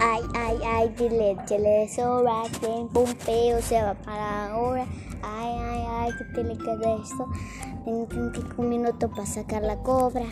Ay, ay, ay, dile, le sobra, que Pompeo se va para ahora. Ay, ay, ay, que te le queda esto. Tengo un minuto para sacar la cobra.